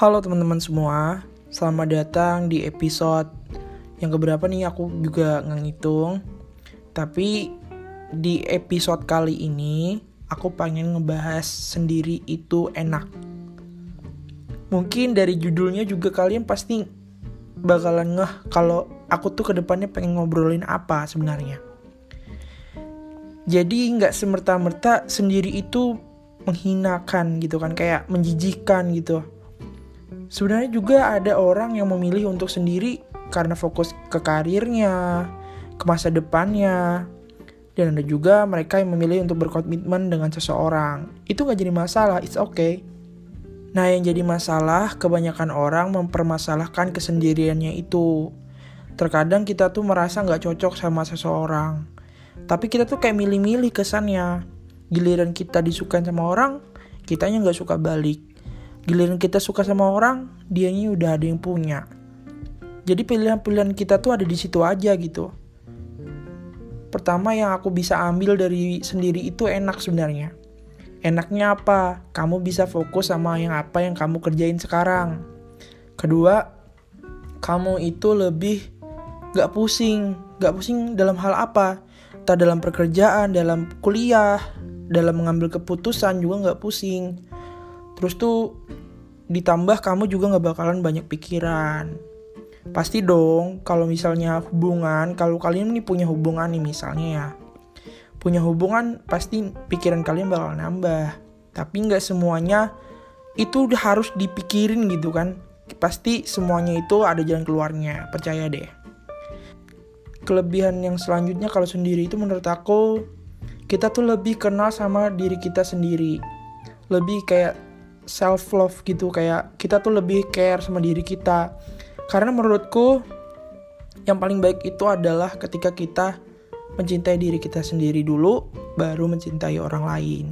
Halo teman-teman semua, selamat datang di episode yang keberapa nih aku juga nggak ngitung. Tapi di episode kali ini aku pengen ngebahas sendiri itu enak. Mungkin dari judulnya juga kalian pasti bakalan ngeh kalau aku tuh ke depannya pengen ngobrolin apa sebenarnya. Jadi nggak semerta-merta sendiri itu menghinakan gitu kan, kayak menjijikan gitu Sebenarnya juga ada orang yang memilih untuk sendiri karena fokus ke karirnya, ke masa depannya. Dan ada juga mereka yang memilih untuk berkomitmen dengan seseorang. Itu gak jadi masalah, it's okay. Nah yang jadi masalah, kebanyakan orang mempermasalahkan kesendiriannya itu. Terkadang kita tuh merasa gak cocok sama seseorang. Tapi kita tuh kayak milih-milih kesannya. Giliran kita disukai sama orang, kitanya gak suka balik giliran kita suka sama orang dianya udah ada yang punya. Jadi pilihan-pilihan kita tuh ada di situ aja gitu. Pertama yang aku bisa ambil dari sendiri itu enak sebenarnya. Enaknya apa? Kamu bisa fokus sama yang apa yang kamu kerjain sekarang. Kedua kamu itu lebih gak pusing. Gak pusing dalam hal apa? Tak dalam pekerjaan dalam kuliah dalam mengambil keputusan juga gak pusing terus tuh ditambah kamu juga nggak bakalan banyak pikiran. Pasti dong kalau misalnya hubungan kalau kalian ini punya hubungan nih misalnya ya punya hubungan pasti pikiran kalian bakal nambah. Tapi nggak semuanya itu harus dipikirin gitu kan. Pasti semuanya itu ada jalan keluarnya percaya deh. Kelebihan yang selanjutnya kalau sendiri itu menurut aku kita tuh lebih kenal sama diri kita sendiri. Lebih kayak self love gitu kayak kita tuh lebih care sama diri kita. Karena menurutku yang paling baik itu adalah ketika kita mencintai diri kita sendiri dulu baru mencintai orang lain.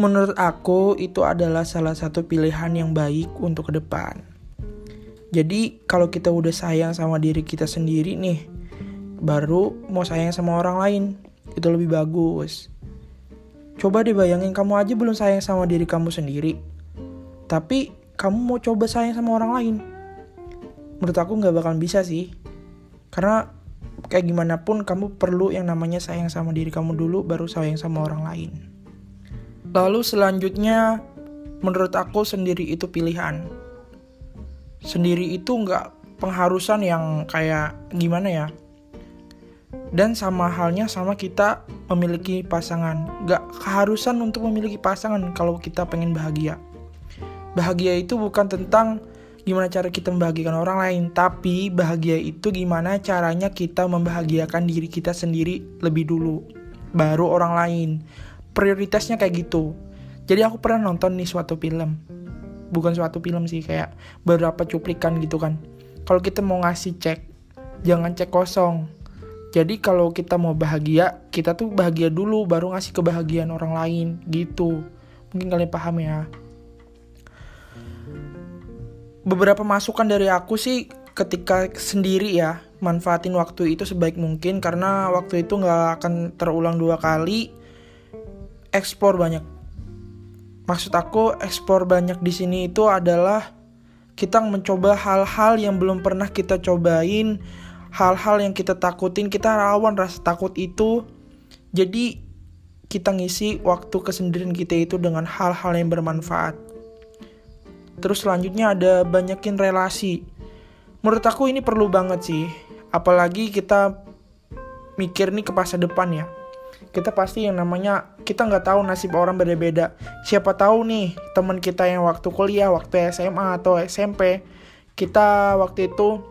Menurut aku itu adalah salah satu pilihan yang baik untuk ke depan. Jadi kalau kita udah sayang sama diri kita sendiri nih baru mau sayang sama orang lain itu lebih bagus. Coba deh bayangin kamu aja belum sayang sama diri kamu sendiri tapi kamu mau coba sayang sama orang lain. Menurut aku nggak bakalan bisa sih. Karena kayak gimana pun kamu perlu yang namanya sayang sama diri kamu dulu baru sayang sama orang lain. Lalu selanjutnya menurut aku sendiri itu pilihan. Sendiri itu nggak pengharusan yang kayak gimana ya. Dan sama halnya sama kita memiliki pasangan. Gak keharusan untuk memiliki pasangan kalau kita pengen bahagia bahagia itu bukan tentang gimana cara kita membahagiakan orang lain, tapi bahagia itu gimana caranya kita membahagiakan diri kita sendiri lebih dulu, baru orang lain. Prioritasnya kayak gitu. Jadi aku pernah nonton nih suatu film. Bukan suatu film sih, kayak beberapa cuplikan gitu kan. Kalau kita mau ngasih cek, jangan cek kosong. Jadi kalau kita mau bahagia, kita tuh bahagia dulu baru ngasih kebahagiaan orang lain gitu. Mungkin kalian paham ya beberapa masukan dari aku sih ketika sendiri ya manfaatin waktu itu sebaik mungkin karena waktu itu nggak akan terulang dua kali. Ekspor banyak. Maksud aku ekspor banyak di sini itu adalah kita mencoba hal-hal yang belum pernah kita cobain hal-hal yang kita takutin kita rawan rasa takut itu. Jadi kita ngisi waktu kesendirian kita itu dengan hal-hal yang bermanfaat Terus selanjutnya ada banyakin relasi. Menurut aku ini perlu banget sih. Apalagi kita mikir nih ke masa depan ya. Kita pasti yang namanya kita nggak tahu nasib orang beda-beda. Siapa tahu nih teman kita yang waktu kuliah, waktu SMA atau SMP, kita waktu itu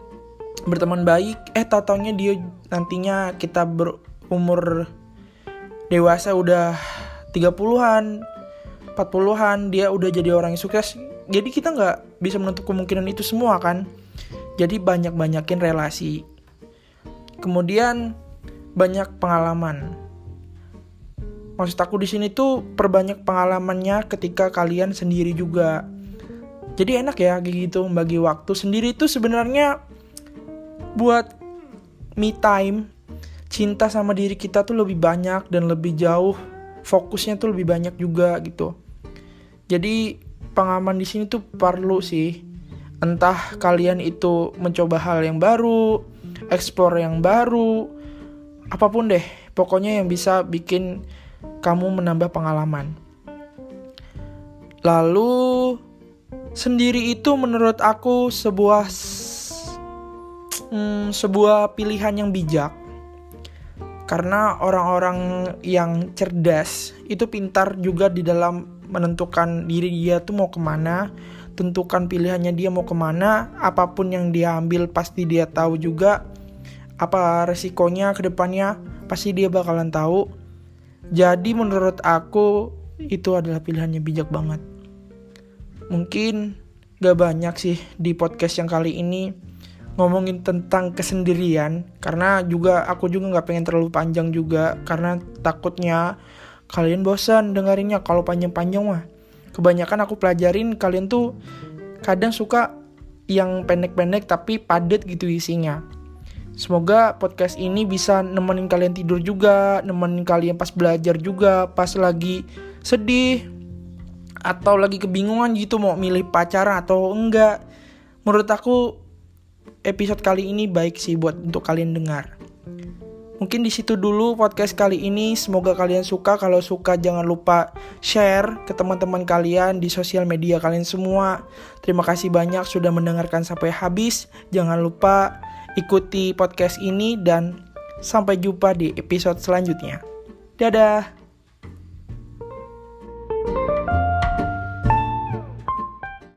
berteman baik, eh tatanya dia nantinya kita berumur dewasa udah 30-an, 40-an, dia udah jadi orang yang sukses, jadi kita nggak bisa menutup kemungkinan itu semua kan? Jadi banyak-banyakin relasi. Kemudian banyak pengalaman. Maksud aku di sini tuh perbanyak pengalamannya ketika kalian sendiri juga. Jadi enak ya kayak gitu bagi waktu sendiri itu sebenarnya buat me time cinta sama diri kita tuh lebih banyak dan lebih jauh fokusnya tuh lebih banyak juga gitu. Jadi pengaman di sini tuh perlu sih Entah kalian itu mencoba hal yang baru, explore yang baru, apa pun deh. Pokoknya yang bisa bikin kamu menambah pengalaman. Lalu sendiri itu menurut aku sebuah hmm, sebuah pilihan yang bijak karena orang-orang yang cerdas itu pintar juga di dalam menentukan diri dia tuh mau ke mana tentukan pilihannya dia mau ke mana apa pun yang dia ambil pasti dia tahu juga apa resikonya ke depannya pasti dia bakalan tahu. Jadi menurut aku itu adalah pilihannya bijak banget. Mungkin gak banyak sih di podcast yang kali ini ngomongin tentang kesendirian karena juga aku juga nggak pengen terlalu panjang juga karena takutnya kalian bosan dengerinnya kalau panjang-panjang mah kebanyakan aku pelajarin kalian tuh kadang suka yang pendek-pendek tapi padat gitu isinya Semoga podcast ini bisa nemenin kalian tidur juga, nemenin kalian pas belajar juga, pas lagi sedih, atau lagi kebingungan gitu mau milih pacaran atau enggak. Menurut aku episode kali ini baik sih buat untuk kalian dengar. Mungkin di situ dulu podcast kali ini. Semoga kalian suka. Kalau suka jangan lupa share ke teman-teman kalian di sosial media kalian semua. Terima kasih banyak sudah mendengarkan sampai habis. Jangan lupa ikuti podcast ini dan sampai jumpa di episode selanjutnya. Dadah.